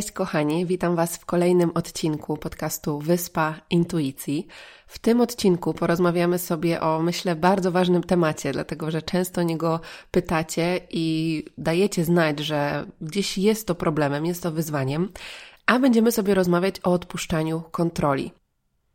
Cześć kochani, witam Was w kolejnym odcinku podcastu Wyspa Intuicji. W tym odcinku porozmawiamy sobie o, myślę, bardzo ważnym temacie, dlatego że często niego pytacie i dajecie znać, że gdzieś jest to problemem, jest to wyzwaniem, a będziemy sobie rozmawiać o odpuszczaniu kontroli.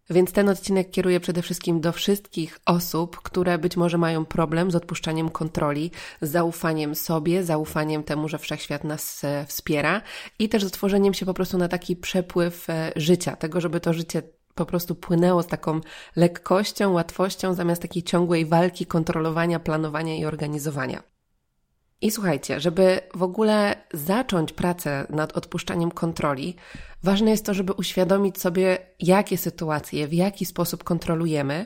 Więc ten odcinek kieruję przede wszystkim do wszystkich osób, które być może mają problem z odpuszczaniem kontroli, z zaufaniem sobie, zaufaniem temu, że wszechświat nas e, wspiera i też z otworzeniem się po prostu na taki przepływ e, życia, tego, żeby to życie po prostu płynęło z taką lekkością, łatwością, zamiast takiej ciągłej walki, kontrolowania, planowania i organizowania. I słuchajcie, żeby w ogóle zacząć pracę nad odpuszczaniem kontroli, ważne jest to, żeby uświadomić sobie, jakie sytuacje, w jaki sposób kontrolujemy.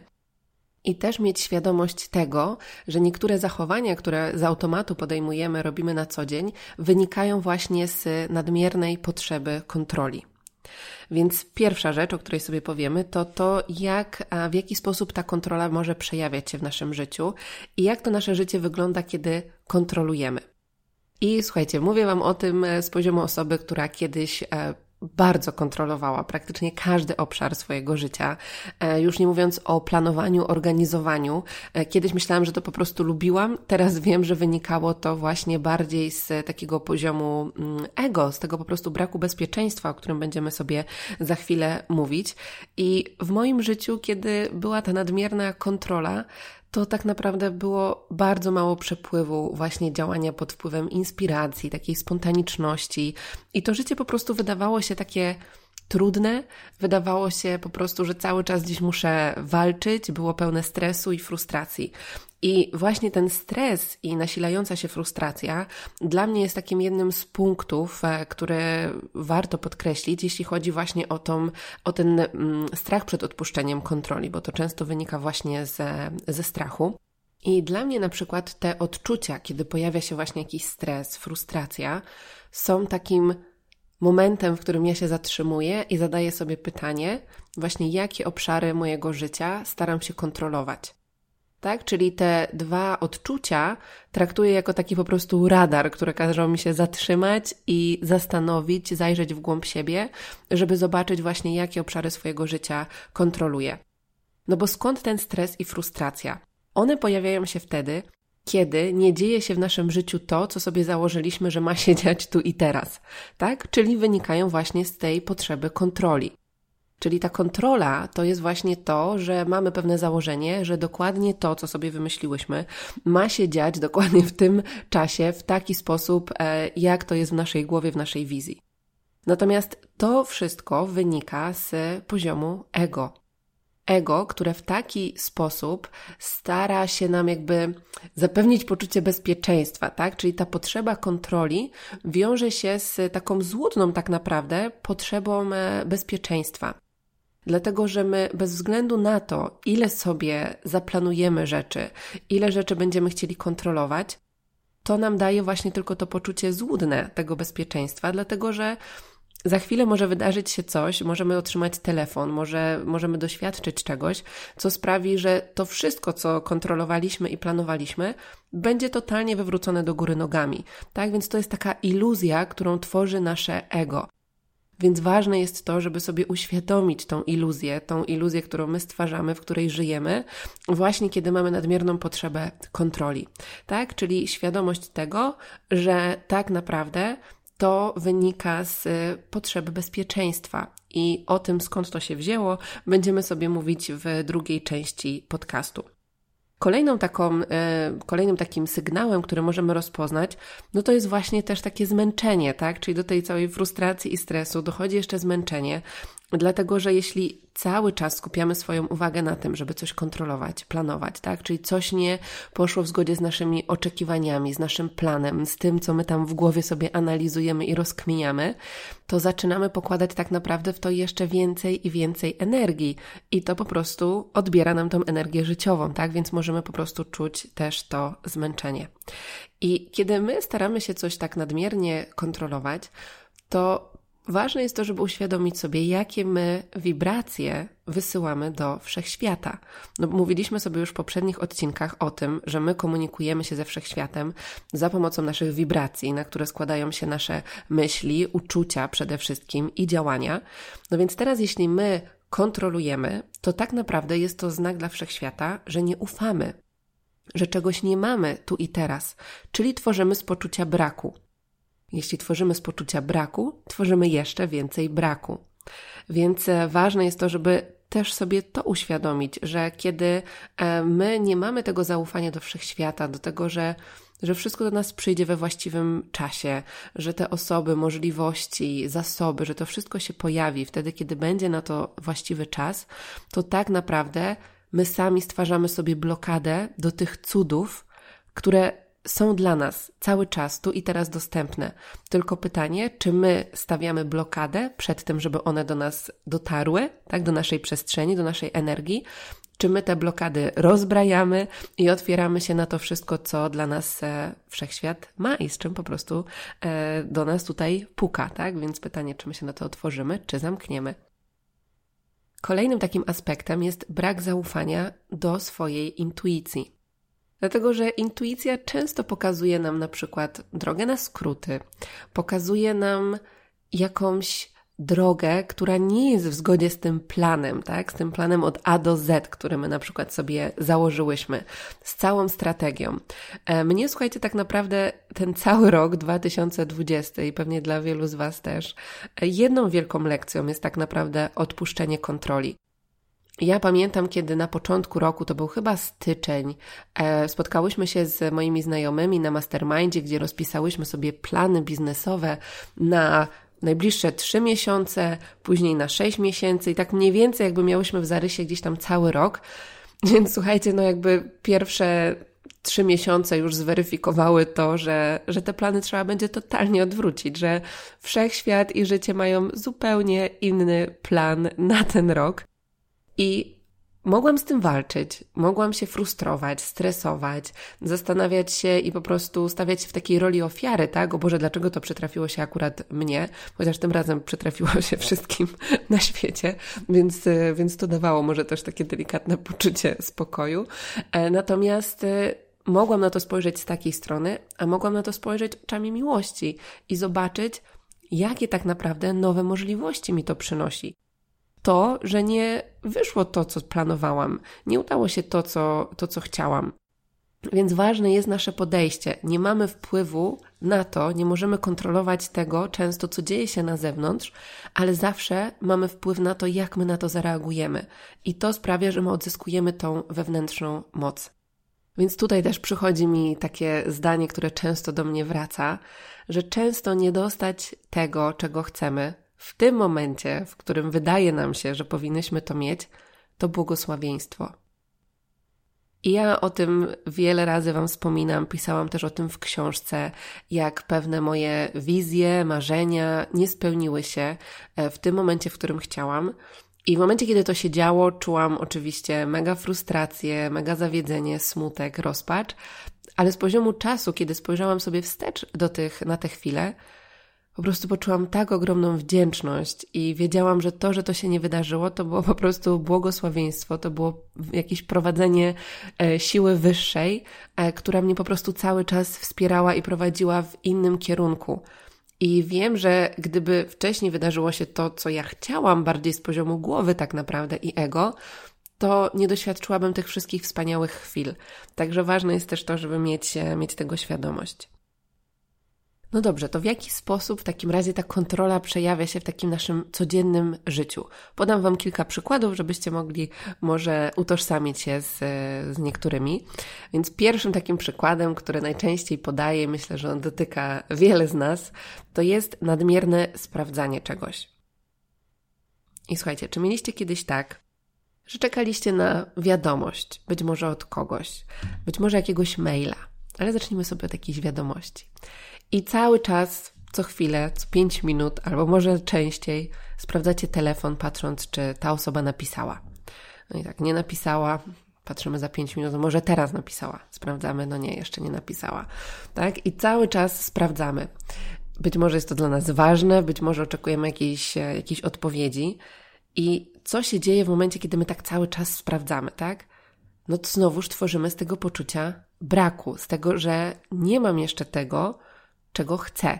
I też mieć świadomość tego, że niektóre zachowania, które z automatu podejmujemy, robimy na co dzień, wynikają właśnie z nadmiernej potrzeby kontroli. Więc pierwsza rzecz, o której sobie powiemy, to to, jak, w jaki sposób ta kontrola może przejawiać się w naszym życiu i jak to nasze życie wygląda, kiedy kontrolujemy. I słuchajcie, mówię Wam o tym e, z poziomu osoby, która kiedyś e, bardzo kontrolowała praktycznie każdy obszar swojego życia. E, już nie mówiąc o planowaniu, organizowaniu. Kiedyś myślałam, że to po prostu lubiłam, teraz wiem, że wynikało to właśnie bardziej z takiego poziomu mm, ego, z tego po prostu braku bezpieczeństwa, o którym będziemy sobie za chwilę mówić. I w moim życiu, kiedy była ta nadmierna kontrola, to tak naprawdę było bardzo mało przepływu właśnie działania pod wpływem inspiracji, takiej spontaniczności. I to życie po prostu wydawało się takie trudne, wydawało się po prostu, że cały czas gdzieś muszę walczyć, było pełne stresu i frustracji. I właśnie ten stres i nasilająca się frustracja dla mnie jest takim jednym z punktów, e, które warto podkreślić, jeśli chodzi właśnie o, tą, o ten mm, strach przed odpuszczeniem kontroli, bo to często wynika właśnie ze, ze strachu. I dla mnie na przykład te odczucia, kiedy pojawia się właśnie jakiś stres, frustracja, są takim momentem, w którym ja się zatrzymuję i zadaję sobie pytanie, właśnie jakie obszary mojego życia staram się kontrolować tak? Czyli te dwa odczucia traktuję jako taki po prostu radar, który każą mi się zatrzymać i zastanowić, zajrzeć w głąb siebie, żeby zobaczyć właśnie, jakie obszary swojego życia kontroluję. No bo skąd ten stres i frustracja? One pojawiają się wtedy, kiedy nie dzieje się w naszym życiu to, co sobie założyliśmy, że ma się dziać tu i teraz, tak? Czyli wynikają właśnie z tej potrzeby kontroli. Czyli ta kontrola to jest właśnie to, że mamy pewne założenie, że dokładnie to, co sobie wymyśliłyśmy, ma się dziać dokładnie w tym czasie, w taki sposób, e, jak to jest w naszej głowie, w naszej wizji. Natomiast to wszystko wynika z poziomu ego. Ego, które w taki sposób stara się nam jakby zapewnić poczucie bezpieczeństwa, tak? Czyli ta potrzeba kontroli wiąże się z taką złudną tak naprawdę potrzebą e, bezpieczeństwa. Dlatego, że my bez względu na to, ile sobie zaplanujemy rzeczy, ile rzeczy będziemy chcieli kontrolować, to nam daje właśnie tylko to poczucie złudne tego bezpieczeństwa, dlatego że za chwilę może wydarzyć się coś, możemy otrzymać telefon, może, możemy doświadczyć czegoś, co sprawi, że to wszystko, co kontrolowaliśmy i planowaliśmy, będzie totalnie wywrócone do góry nogami. Tak więc to jest taka iluzja, którą tworzy nasze ego. Więc ważne jest to, żeby sobie uświadomić tą iluzję, tą iluzję, którą my stwarzamy, w której żyjemy, właśnie kiedy mamy nadmierną potrzebę kontroli. Tak? Czyli świadomość tego, że tak naprawdę to wynika z potrzeby bezpieczeństwa. I o tym, skąd to się wzięło, będziemy sobie mówić w drugiej części podcastu. Kolejną taką, e, kolejnym takim sygnałem, który możemy rozpoznać, no to jest właśnie też takie zmęczenie, tak? Czyli do tej całej frustracji i stresu dochodzi jeszcze zmęczenie. Dlatego, że jeśli cały czas skupiamy swoją uwagę na tym, żeby coś kontrolować, planować, tak? Czyli coś nie poszło w zgodzie z naszymi oczekiwaniami, z naszym planem, z tym, co my tam w głowie sobie analizujemy i rozkminiamy, to zaczynamy pokładać tak naprawdę w to jeszcze więcej i więcej energii. I to po prostu odbiera nam tą energię życiową, tak? Więc możemy po prostu czuć też to zmęczenie. I kiedy my staramy się coś tak nadmiernie kontrolować, to Ważne jest to, żeby uświadomić sobie, jakie my wibracje wysyłamy do wszechświata. No, mówiliśmy sobie już w poprzednich odcinkach o tym, że my komunikujemy się ze wszechświatem za pomocą naszych wibracji, na które składają się nasze myśli, uczucia przede wszystkim i działania. No więc teraz, jeśli my kontrolujemy, to tak naprawdę jest to znak dla wszechświata, że nie ufamy, że czegoś nie mamy tu i teraz, czyli tworzymy z poczucia braku. Jeśli tworzymy z poczucia braku, tworzymy jeszcze więcej braku. Więc e, ważne jest to, żeby też sobie to uświadomić, że kiedy e, my nie mamy tego zaufania do wszechświata, do tego, że, że wszystko do nas przyjdzie we właściwym czasie, że te osoby, możliwości, zasoby, że to wszystko się pojawi wtedy, kiedy będzie na to właściwy czas, to tak naprawdę my sami stwarzamy sobie blokadę do tych cudów, które są dla nas cały czas, tu i teraz dostępne. Tylko pytanie, czy my stawiamy blokadę przed tym, żeby one do nas dotarły, tak, do naszej przestrzeni, do naszej energii, czy my te blokady rozbrajamy i otwieramy się na to wszystko, co dla nas e, wszechświat ma i z czym po prostu e, do nas tutaj puka, tak? Więc pytanie, czy my się na to otworzymy, czy zamkniemy. Kolejnym takim aspektem jest brak zaufania do swojej intuicji. Dlatego, że intuicja często pokazuje nam na przykład drogę na skróty, pokazuje nam jakąś drogę, która nie jest w zgodzie z tym planem, tak? Z tym planem od A do Z, który my na przykład sobie założyłyśmy, z całą strategią. E, mnie, słuchajcie, tak naprawdę ten cały rok 2020 i pewnie dla wielu z Was też, e, jedną wielką lekcją jest tak naprawdę odpuszczenie kontroli. Ja pamiętam, kiedy na początku roku, to był chyba styczeń, e, spotkałyśmy się z moimi znajomymi na mastermindzie, gdzie rozpisałyśmy sobie plany biznesowe na najbliższe trzy miesiące, później na sześć miesięcy i tak mniej więcej jakby miałyśmy w zarysie gdzieś tam cały rok. Więc słuchajcie, no jakby pierwsze trzy miesiące już zweryfikowały to, że, że te plany trzeba będzie totalnie odwrócić, że wszechświat i życie mają zupełnie inny plan na ten rok. I mogłam z tym walczyć, mogłam się frustrować, stresować, zastanawiać się i po prostu stawiać się w takiej roli ofiary, tak? O Boże, dlaczego to przytrafiło się akurat mnie? Chociaż tym razem przytrafiło się wszystkim na świecie, więc, e, więc to dawało może też takie delikatne poczucie spokoju. E, natomiast e, mogłam na to spojrzeć z takiej strony, a mogłam na to spojrzeć oczami miłości i zobaczyć, jakie tak naprawdę nowe możliwości mi to przynosi to, że nie wyszło to, co planowałam, nie udało się to, co, to, co chciałam. Więc ważne jest nasze podejście. Nie mamy wpływu na to, nie możemy kontrolować tego często, co dzieje się na zewnątrz, ale zawsze mamy wpływ na to, jak my na to zareagujemy. I to sprawia, że my odzyskujemy tą wewnętrzną moc. Więc tutaj też przychodzi mi takie zdanie, które często do mnie wraca, że często nie dostać tego, czego chcemy, w tym momencie, w którym wydaje nam się, że powinnyśmy to mieć, to błogosławieństwo. I ja o tym wiele razy Wam wspominam, pisałam też o tym w książce, jak pewne moje wizje, marzenia nie spełniły się e, w tym momencie, w którym chciałam. I w momencie, kiedy to się działo, czułam oczywiście mega frustrację, mega zawiedzenie, smutek, rozpacz, ale z poziomu czasu, kiedy spojrzałam sobie wstecz do tych, na te chwile, po prostu poczułam tak ogromną wdzięczność i wiedziałam, że to, że to się nie wydarzyło, to było po prostu błogosławieństwo, to było jakieś prowadzenie e, siły wyższej, e, która mnie po prostu cały czas wspierała i prowadziła w innym kierunku. I wiem, że gdyby wcześniej wydarzyło się to, co ja chciałam, bardziej z poziomu głowy, tak naprawdę i ego, to nie doświadczyłabym tych wszystkich wspaniałych chwil. Także ważne jest też to, żeby mieć, e, mieć tego świadomość. No dobrze, to w jaki sposób w takim razie ta kontrola przejawia się w takim naszym codziennym życiu? Podam Wam kilka przykładów, żebyście mogli może utożsamić się z, z niektórymi. Więc pierwszym takim przykładem, który najczęściej podaję, myślę, że on dotyka wiele z nas, to jest nadmierne sprawdzanie czegoś. I słuchajcie, czy mieliście kiedyś tak, że czekaliście na wiadomość, być może od kogoś, być może jakiegoś maila, ale zacznijmy sobie od jakiejś wiadomości. I cały czas, co chwilę, co pięć minut, albo może częściej, sprawdzacie telefon, patrząc, czy ta osoba napisała. No i tak, nie napisała, patrzymy za pięć minut, może teraz napisała. Sprawdzamy, no nie, jeszcze nie napisała. Tak? I cały czas sprawdzamy. Być może jest to dla nas ważne, być może oczekujemy jakiejś, e, jakiejś odpowiedzi. I co się dzieje w momencie, kiedy my tak cały czas sprawdzamy, tak? No to znowuż tworzymy z tego poczucia braku, z tego, że nie mam jeszcze tego, czego chcę.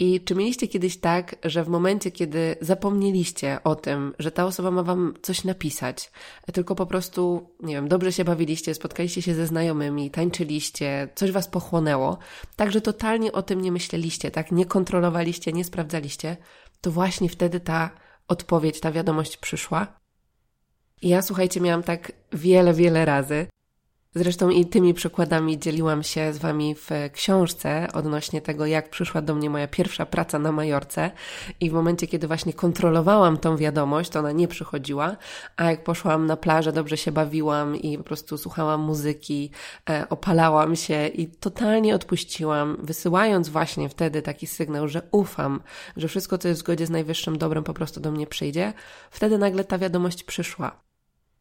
I czy mieliście kiedyś tak, że w momencie, kiedy zapomnieliście o tym, że ta osoba ma wam coś napisać, tylko po prostu, nie wiem, dobrze się bawiliście, spotkaliście się ze znajomymi, tańczyliście, coś was pochłonęło, tak, że totalnie o tym nie myśleliście, tak, nie kontrolowaliście, nie sprawdzaliście, to właśnie wtedy ta odpowiedź, ta wiadomość przyszła. I ja, słuchajcie, miałam tak wiele, wiele razy, Zresztą i tymi przykładami dzieliłam się z Wami w książce odnośnie tego, jak przyszła do mnie moja pierwsza praca na Majorce. I w momencie, kiedy właśnie kontrolowałam tą wiadomość, to ona nie przychodziła, a jak poszłam na plażę, dobrze się bawiłam i po prostu słuchałam muzyki, e, opalałam się i totalnie odpuściłam, wysyłając właśnie wtedy taki sygnał, że ufam, że wszystko, co jest w zgodzie z najwyższym dobrem, po prostu do mnie przyjdzie, wtedy nagle ta wiadomość przyszła.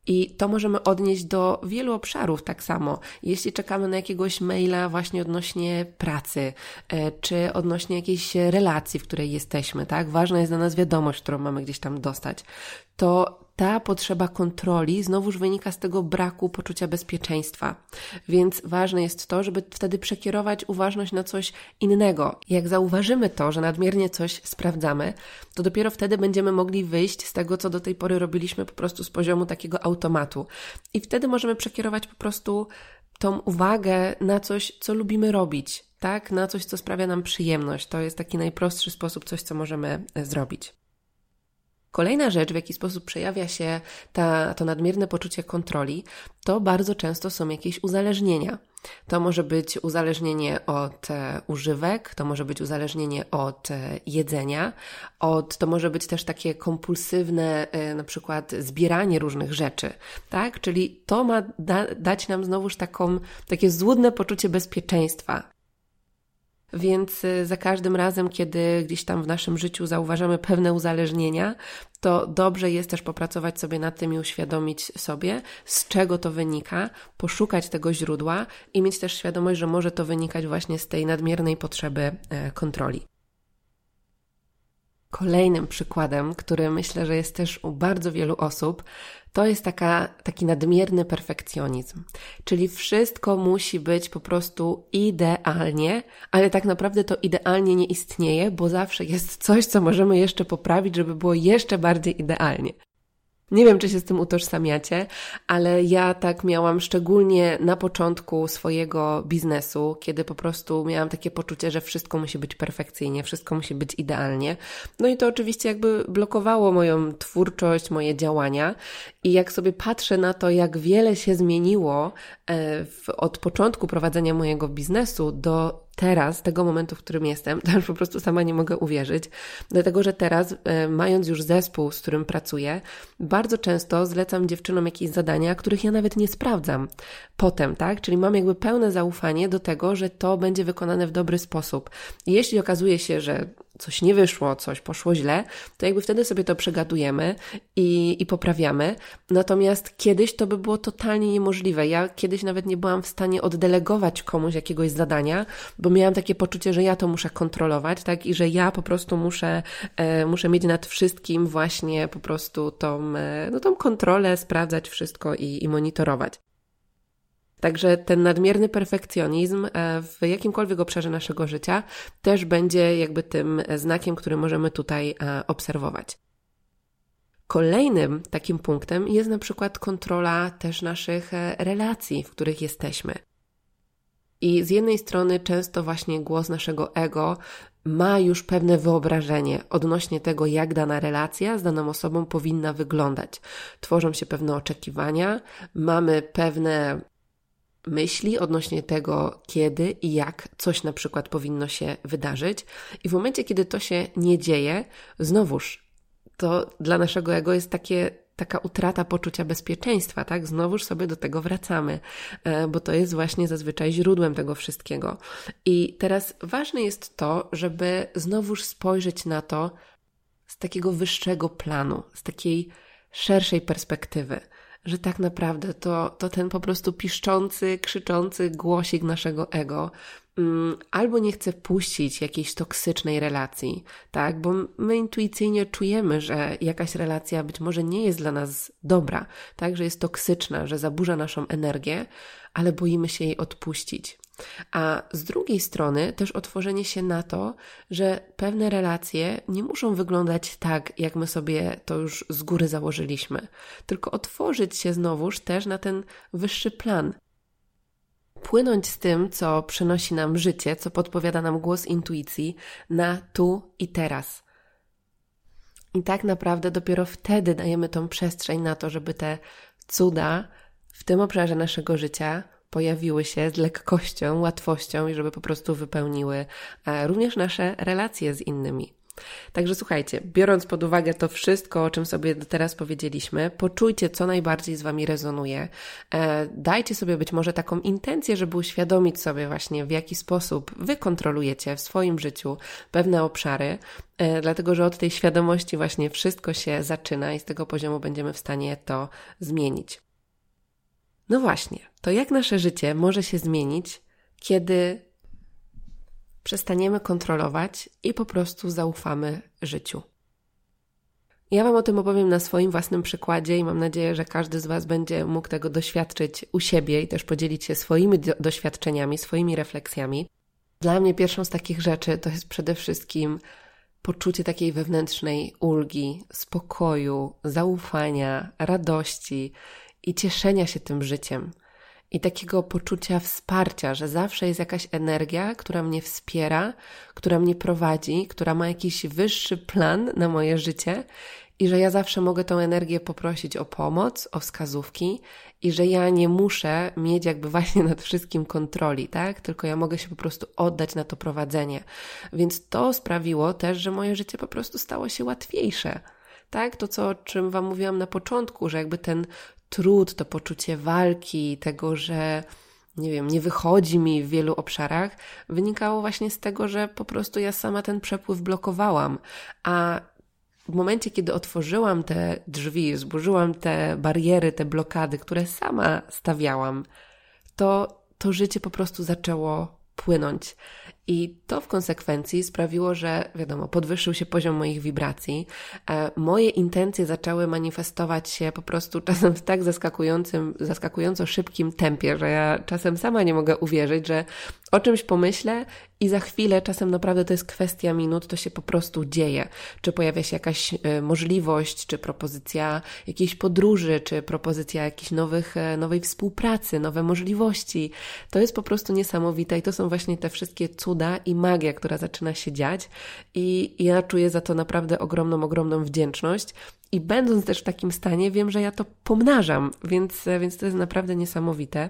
I to możemy odnieść do wielu obszarów tak samo. Jeśli czekamy na jakiegoś maila właśnie odnośnie pracy, e, czy odnośnie jakiejś relacji, w której jesteśmy, tak? Ważna jest dla nas wiadomość, którą mamy gdzieś tam dostać. To ta potrzeba kontroli znowuż wynika z tego braku poczucia bezpieczeństwa. Więc ważne jest to, żeby wtedy przekierować uważność na coś innego. Jak zauważymy to, że nadmiernie coś sprawdzamy, to dopiero wtedy będziemy mogli wyjść z tego, co do tej pory robiliśmy po prostu z poziomu takiego automatu. I wtedy możemy przekierować po prostu tą uwagę na coś, co lubimy robić, tak? Na coś, co sprawia nam przyjemność. To jest taki najprostszy sposób, coś, co możemy e, zrobić. Kolejna rzecz, w jaki sposób przejawia się ta, to nadmierne poczucie kontroli, to bardzo często są jakieś uzależnienia. To może być uzależnienie od e, używek, to może być uzależnienie od e, jedzenia, od, to może być też takie kompulsywne, e, na przykład zbieranie różnych rzeczy, tak? Czyli to ma da, dać nam znowuż taką, takie złudne poczucie bezpieczeństwa. Więc y, za każdym razem, kiedy gdzieś tam w naszym życiu zauważamy pewne uzależnienia, to dobrze jest też popracować sobie nad tym i uświadomić sobie, z czego to wynika, poszukać tego źródła i mieć też świadomość, że może to wynikać właśnie z tej nadmiernej potrzeby e, kontroli. Kolejnym przykładem, który myślę, że jest też u bardzo wielu osób, to jest taka, taki nadmierny perfekcjonizm. Czyli wszystko musi być po prostu idealnie, ale tak naprawdę to idealnie nie istnieje, bo zawsze jest coś, co możemy jeszcze poprawić, żeby było jeszcze bardziej idealnie. Nie wiem, czy się z tym utożsamiacie, ale ja tak miałam szczególnie na początku swojego biznesu, kiedy po prostu miałam takie poczucie, że wszystko musi być perfekcyjnie, wszystko musi być idealnie. No i to oczywiście jakby blokowało moją twórczość, moje działania. I jak sobie patrzę na to, jak wiele się zmieniło e, od początku prowadzenia mojego biznesu do teraz, tego momentu, w którym jestem, to już po prostu sama nie mogę uwierzyć, dlatego że teraz, e, mając już zespół, z którym pracuję, bardzo często zlecam dziewczynom jakieś zadania, których ja nawet nie sprawdzam potem, tak? Czyli mam jakby pełne zaufanie do tego, że to będzie wykonane w dobry sposób. Jeśli okazuje się, że coś nie wyszło, coś poszło źle, to jakby wtedy sobie to przegadujemy i, i poprawiamy. Natomiast kiedyś to by było totalnie niemożliwe. Ja kiedyś nawet nie byłam w stanie oddelegować komuś jakiegoś zadania, bo miałam takie poczucie, że ja to muszę kontrolować, tak? I że ja po prostu muszę, e, muszę mieć nad wszystkim właśnie po prostu tą, e, no, tą kontrolę, sprawdzać wszystko i, i monitorować. Także ten nadmierny perfekcjonizm e, w jakimkolwiek obszarze naszego życia też będzie jakby tym znakiem, który możemy tutaj e, obserwować. Kolejnym takim punktem jest na przykład kontrola też naszych e, relacji, w których jesteśmy. I z jednej strony często właśnie głos naszego ego ma już pewne wyobrażenie odnośnie tego, jak dana relacja z daną osobą powinna wyglądać. Tworzą się pewne oczekiwania, mamy pewne myśli odnośnie tego, kiedy i jak coś na przykład powinno się wydarzyć. I w momencie, kiedy to się nie dzieje, znowuż to dla naszego ego jest takie taka utrata poczucia bezpieczeństwa, tak? Znowuż sobie do tego wracamy, e, bo to jest właśnie zazwyczaj źródłem tego wszystkiego. I teraz ważne jest to, żeby znowuż spojrzeć na to z takiego wyższego planu, z takiej szerszej perspektywy że tak naprawdę to, to ten po prostu piszczący, krzyczący głosik naszego ego mm, albo nie chce puścić jakiejś toksycznej relacji, tak? Bo my intuicyjnie czujemy, że jakaś relacja być może nie jest dla nas dobra, tak? Że jest toksyczna, że zaburza naszą energię, ale boimy się jej odpuścić. A z drugiej strony też otworzenie się na to, że pewne relacje nie muszą wyglądać tak, jak my sobie to już z góry założyliśmy, tylko otworzyć się znowuż też na ten wyższy plan. Płynąć z tym, co przynosi nam życie, co podpowiada nam głos intuicji, na tu i teraz. I tak naprawdę dopiero wtedy dajemy tą przestrzeń na to, żeby te cuda w tym obszarze naszego życia pojawiły się z lekkością, łatwością i żeby po prostu wypełniły e, również nasze relacje z innymi. Także słuchajcie, biorąc pod uwagę to wszystko, o czym sobie teraz powiedzieliśmy, poczujcie, co najbardziej z Wami rezonuje. E, dajcie sobie być może taką intencję, żeby uświadomić sobie właśnie, w jaki sposób Wy kontrolujecie w swoim życiu pewne obszary, e, dlatego że od tej świadomości właśnie wszystko się zaczyna i z tego poziomu będziemy w stanie to zmienić. No właśnie, to jak nasze życie może się zmienić, kiedy przestaniemy kontrolować i po prostu zaufamy życiu. Ja Wam o tym opowiem na swoim własnym przykładzie i mam nadzieję, że każdy z Was będzie mógł tego doświadczyć u siebie i też podzielić się swoimi doświadczeniami, swoimi refleksjami. Dla mnie pierwszą z takich rzeczy to jest przede wszystkim poczucie takiej wewnętrznej ulgi, spokoju, zaufania, radości i cieszenia się tym życiem. I takiego poczucia wsparcia, że zawsze jest jakaś energia, która mnie wspiera, która mnie prowadzi, która ma jakiś wyższy plan na moje życie i że ja zawsze mogę tą energię poprosić o pomoc, o wskazówki i że ja nie muszę mieć jakby właśnie nad wszystkim kontroli, tak? Tylko ja mogę się po prostu oddać na to prowadzenie. Więc to sprawiło też, że moje życie po prostu stało się łatwiejsze. Tak, to co, o czym Wam mówiłam na początku, że jakby ten trud, to poczucie walki, tego, że nie wiem, nie wychodzi mi w wielu obszarach, wynikało właśnie z tego, że po prostu ja sama ten przepływ blokowałam. A w momencie, kiedy otworzyłam te drzwi, zburzyłam te bariery, te blokady, które sama stawiałam, to to życie po prostu zaczęło płynąć. I to w konsekwencji sprawiło, że wiadomo, podwyższył się poziom moich wibracji. E, moje intencje zaczęły manifestować się po prostu czasem w tak zaskakującym, zaskakująco szybkim tempie, że ja czasem sama nie mogę uwierzyć, że o czymś pomyślę i za chwilę, czasem naprawdę to jest kwestia minut, to się po prostu dzieje. Czy pojawia się jakaś e, możliwość, czy propozycja jakiejś podróży, czy propozycja jakiejś nowych, e, nowej współpracy, nowe możliwości. To jest po prostu niesamowite i to są właśnie te wszystkie cuda i magia, która zaczyna się dziać i ja czuję za to naprawdę ogromną, ogromną wdzięczność. I będąc też w takim stanie, wiem, że ja to pomnażam, więc, e, więc to jest naprawdę niesamowite.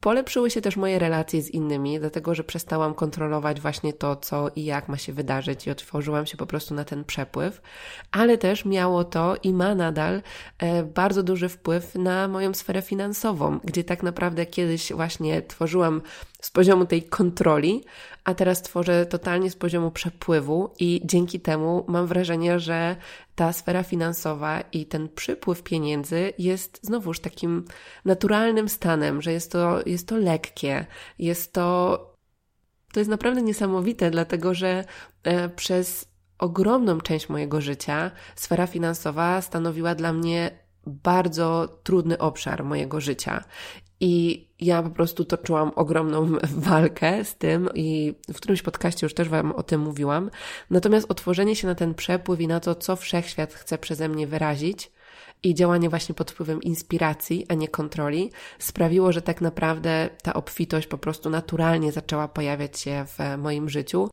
Polepszyły się też moje relacje z innymi, dlatego że przestałam kontrolować właśnie to, co i jak ma się wydarzyć, i otworzyłam się po prostu na ten przepływ, ale też miało to i ma nadal e, bardzo duży wpływ na moją sferę finansową, gdzie tak naprawdę kiedyś właśnie tworzyłam z poziomu tej kontroli, a teraz tworzę totalnie z poziomu przepływu i dzięki temu mam wrażenie, że ta sfera finansowa i ten przypływ pieniędzy jest znowuż takim naturalnym stanem, że jest to, jest to lekkie, jest to, to jest naprawdę niesamowite, dlatego że e, przez ogromną część mojego życia sfera finansowa stanowiła dla mnie bardzo trudny obszar mojego życia. I ja po prostu toczyłam ogromną walkę z tym i w którymś podcaście już też Wam o tym mówiłam. Natomiast otworzenie się na ten przepływ i na to, co wszechświat chce przeze mnie wyrazić i działanie właśnie pod wpływem inspiracji, a nie kontroli, sprawiło, że tak naprawdę ta obfitość po prostu naturalnie zaczęła pojawiać się w moim życiu.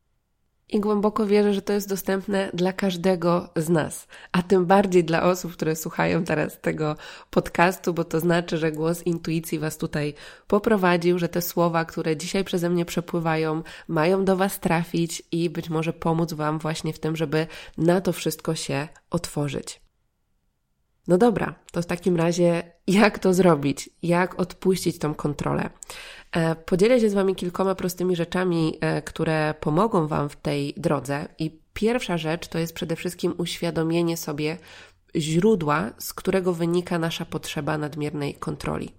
I głęboko wierzę, że to jest dostępne dla każdego z nas, a tym bardziej dla osób, które słuchają teraz tego podcastu, bo to znaczy, że głos intuicji Was tutaj poprowadził, że te słowa, które dzisiaj przeze mnie przepływają, mają do Was trafić i być może pomóc Wam właśnie w tym, żeby na to wszystko się otworzyć. No dobra, to w takim razie jak to zrobić? Jak odpuścić tą kontrolę? E, podzielę się z Wami kilkoma prostymi rzeczami, e, które pomogą Wam w tej drodze. I pierwsza rzecz to jest przede wszystkim uświadomienie sobie źródła, z którego wynika nasza potrzeba nadmiernej kontroli.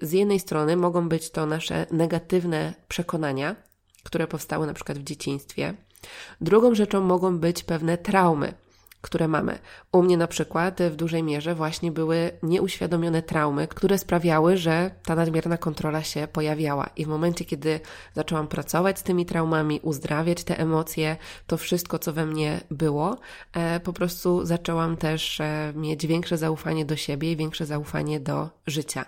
Z jednej strony mogą być to nasze negatywne przekonania, które powstały na przykład w dzieciństwie. Drugą rzeczą mogą być pewne traumy, które mamy. U mnie na przykład w dużej mierze właśnie były nieuświadomione traumy, które sprawiały, że ta nadmierna kontrola się pojawiała. I w momencie, kiedy zaczęłam pracować z tymi traumami, uzdrawiać te emocje, to wszystko, co we mnie było, e, po prostu zaczęłam też e, mieć większe zaufanie do siebie i większe zaufanie do życia.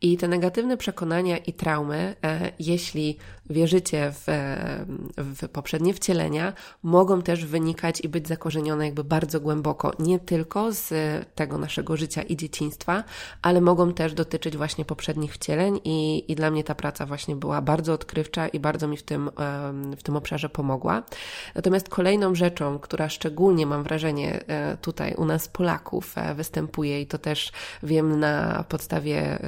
I te negatywne przekonania i traumy, e, jeśli wierzycie w, w poprzednie wcielenia, mogą też wynikać i być zakorzenione jakby bardzo głęboko, nie tylko z tego naszego życia i dzieciństwa, ale mogą też dotyczyć właśnie poprzednich wcieleń i, i dla mnie ta praca właśnie była bardzo odkrywcza i bardzo mi w tym, w tym obszarze pomogła. Natomiast kolejną rzeczą, która szczególnie mam wrażenie e, tutaj u nas Polaków e, występuje i to też wiem na podstawie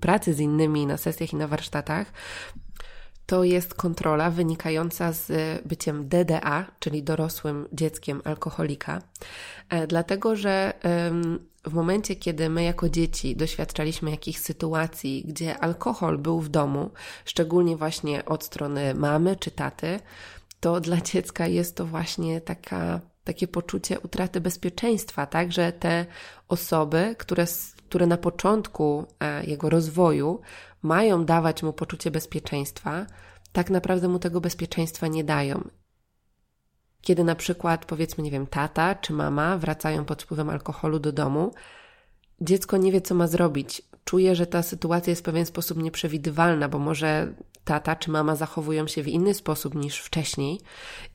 pracy z innymi na sesjach i na warsztatach, to jest kontrola wynikająca z byciem DDA, czyli dorosłym dzieckiem alkoholika, e, dlatego że w momencie, kiedy my jako dzieci doświadczaliśmy jakichś sytuacji, gdzie alkohol był w domu, szczególnie właśnie od strony mamy czy taty, to dla dziecka jest to właśnie taka, takie poczucie utraty bezpieczeństwa, tak, że te osoby, które, które na początku e, jego rozwoju mają dawać mu poczucie bezpieczeństwa, tak naprawdę mu tego bezpieczeństwa nie dają. Kiedy na przykład, powiedzmy, nie wiem, tata czy mama wracają pod wpływem alkoholu do domu, dziecko nie wie, co ma zrobić. Czuje, że ta sytuacja jest w pewien sposób nieprzewidywalna, bo może tata czy mama zachowują się w inny sposób niż wcześniej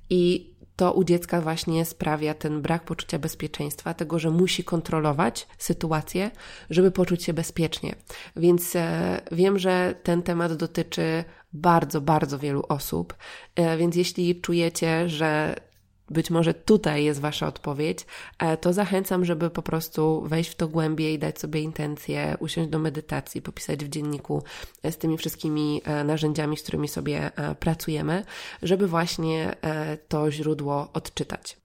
i to u dziecka właśnie sprawia ten brak poczucia bezpieczeństwa, tego, że musi kontrolować sytuację, żeby poczuć się bezpiecznie. Więc e, wiem, że ten temat dotyczy bardzo, bardzo wielu osób, e, więc jeśli czujecie, że być może tutaj jest Wasza odpowiedź, e, to zachęcam, żeby po prostu wejść w to głębiej, dać sobie intencję, usiąść do medytacji, popisać w dzienniku e, z tymi wszystkimi e, narzędziami, z którymi sobie pracujemy, żeby właśnie to źródło odczytać.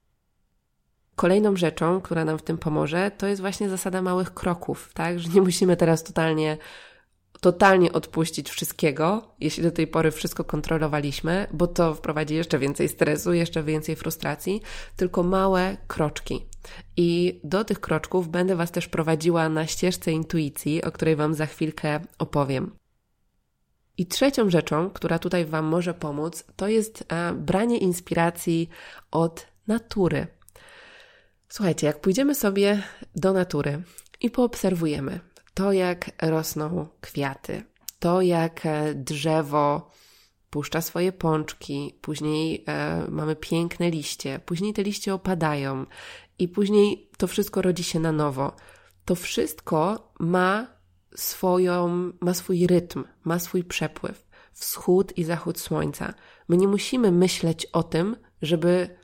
Kolejną rzeczą, która nam w tym pomoże, to jest właśnie zasada małych kroków, tak? Że nie musimy teraz totalnie totalnie odpuścić wszystkiego, jeśli do tej pory wszystko kontrolowaliśmy, bo to wprowadzi jeszcze więcej stresu, jeszcze więcej frustracji, tylko małe kroczki. I do tych kroczków będę Was też prowadziła na ścieżce intuicji, o której Wam za chwilkę opowiem. I trzecią rzeczą, która tutaj Wam może pomóc, to jest e, branie inspiracji od natury. Słuchajcie, jak pójdziemy sobie do natury i poobserwujemy, to jak rosną kwiaty, to jak e, drzewo puszcza swoje pączki, później e, mamy piękne liście, później te liście opadają i później to wszystko rodzi się na nowo. To wszystko ma swoją, ma swój rytm, ma swój przepływ, wschód i zachód słońca. My nie musimy myśleć o tym, żeby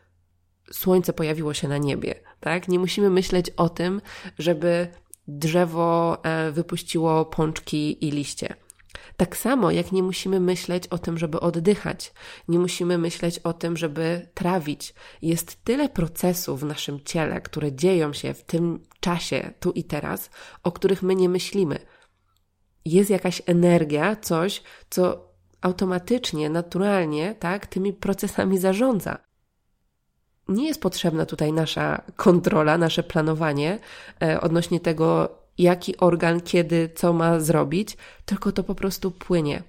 słońce pojawiło się na niebie, tak? Nie musimy myśleć o tym, żeby drzewo e, wypuściło pączki i liście. Tak samo jak nie musimy myśleć o tym, żeby oddychać, nie musimy myśleć o tym, żeby trawić. Jest tyle procesów w naszym ciele, które dzieją się w tym czasie, tu i teraz, o których my nie myślimy. Jest jakaś energia, coś, co automatycznie, naturalnie, tak, tymi procesami zarządza nie jest potrzebna tutaj nasza kontrola, nasze planowanie e, odnośnie tego, jaki organ, kiedy, co ma zrobić, tylko to po prostu płynie.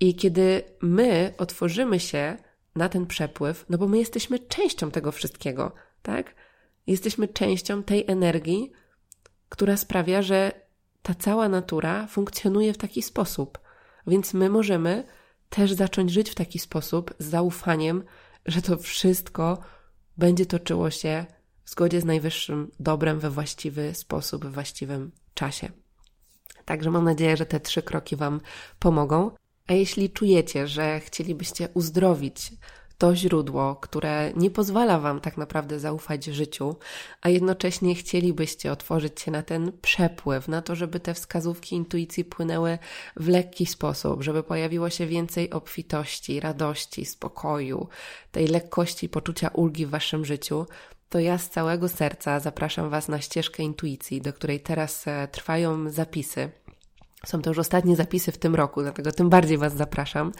I kiedy my otworzymy się na ten przepływ, no bo my jesteśmy częścią tego wszystkiego, tak? Jesteśmy częścią tej energii, która sprawia, że ta cała natura funkcjonuje w taki sposób. Więc my możemy też zacząć żyć w taki sposób z zaufaniem że to wszystko będzie toczyło się w zgodzie z najwyższym dobrem we właściwy sposób, we właściwym czasie. Także mam nadzieję, że te trzy kroki Wam pomogą. A jeśli czujecie, że chcielibyście uzdrowić to źródło, które nie pozwala Wam tak naprawdę zaufać życiu, a jednocześnie chcielibyście otworzyć się na ten przepływ, na to, żeby te wskazówki intuicji płynęły w lekki sposób, żeby pojawiło się więcej obfitości, radości, spokoju, tej lekkości, poczucia ulgi w Waszym życiu, to ja z całego serca zapraszam Was na ścieżkę intuicji, do której teraz e, trwają zapisy. Są to już ostatnie zapisy w tym roku, dlatego tym bardziej Was zapraszam.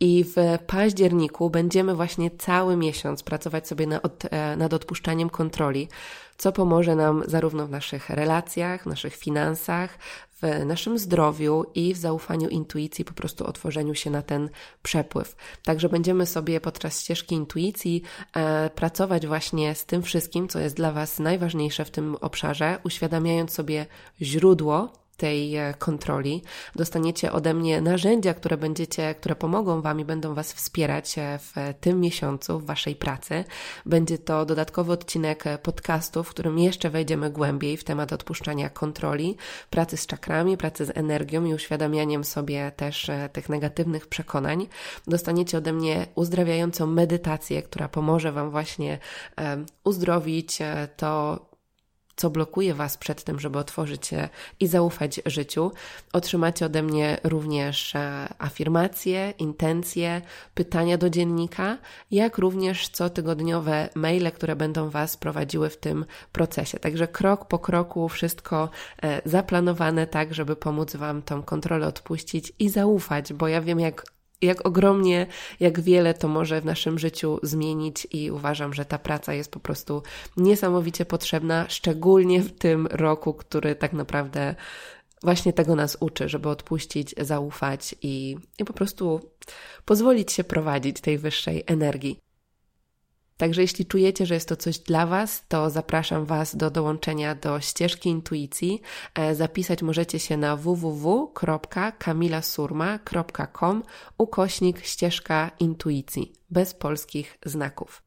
I w październiku będziemy właśnie cały miesiąc pracować sobie nad, e, nad odpuszczaniem kontroli, co pomoże nam zarówno w naszych relacjach, w naszych finansach, w naszym zdrowiu i w zaufaniu intuicji, po prostu otworzeniu się na ten przepływ. Także będziemy sobie podczas ścieżki intuicji e, pracować właśnie z tym wszystkim, co jest dla Was najważniejsze w tym obszarze, uświadamiając sobie źródło tej e, kontroli. Dostaniecie ode mnie narzędzia, które będziecie, które pomogą Wam i będą Was wspierać e, w tym miesiącu, w Waszej pracy. Będzie to dodatkowy odcinek e, podcastu, w którym jeszcze wejdziemy głębiej w temat odpuszczania kontroli, pracy z czakrami, pracy z energią i uświadamianiem sobie też tych negatywnych przekonań. Dostaniecie ode mnie uzdrawiającą medytację, która pomoże Wam właśnie uzdrowić to co blokuje Was przed tym, żeby otworzyć się i zaufać życiu. Otrzymacie ode mnie również e, afirmacje, intencje, pytania do dziennika, jak również cotygodniowe maile, które będą Was prowadziły w tym procesie. Także krok po kroku wszystko e, zaplanowane tak, żeby pomóc Wam tą kontrolę odpuścić i zaufać, bo ja wiem, jak jak ogromnie, jak wiele to może w naszym życiu zmienić, i uważam, że ta praca jest po prostu niesamowicie potrzebna, szczególnie w tym roku, który tak naprawdę właśnie tego nas uczy, żeby odpuścić, zaufać i, i po prostu pozwolić się prowadzić tej wyższej energii. Także jeśli czujecie, że jest to coś dla Was, to zapraszam Was do dołączenia do ścieżki intuicji. E, zapisać możecie się na www.kamilasurma.com ukośnik ścieżka intuicji bez polskich znaków.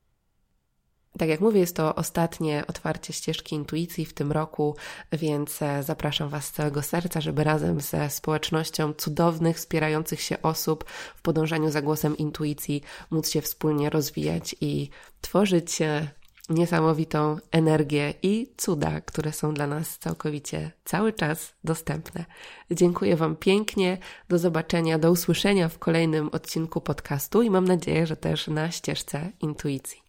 Tak jak mówię, jest to ostatnie otwarcie ścieżki intuicji w tym roku, więc e, zapraszam Was z całego serca, żeby razem ze społecznością cudownych, wspierających się osób w podążaniu za głosem intuicji móc się wspólnie rozwijać i tworzyć e, niesamowitą energię i cuda, które są dla nas całkowicie cały czas dostępne. Dziękuję Wam pięknie, do zobaczenia, do usłyszenia w kolejnym odcinku podcastu i mam nadzieję, że też na ścieżce intuicji.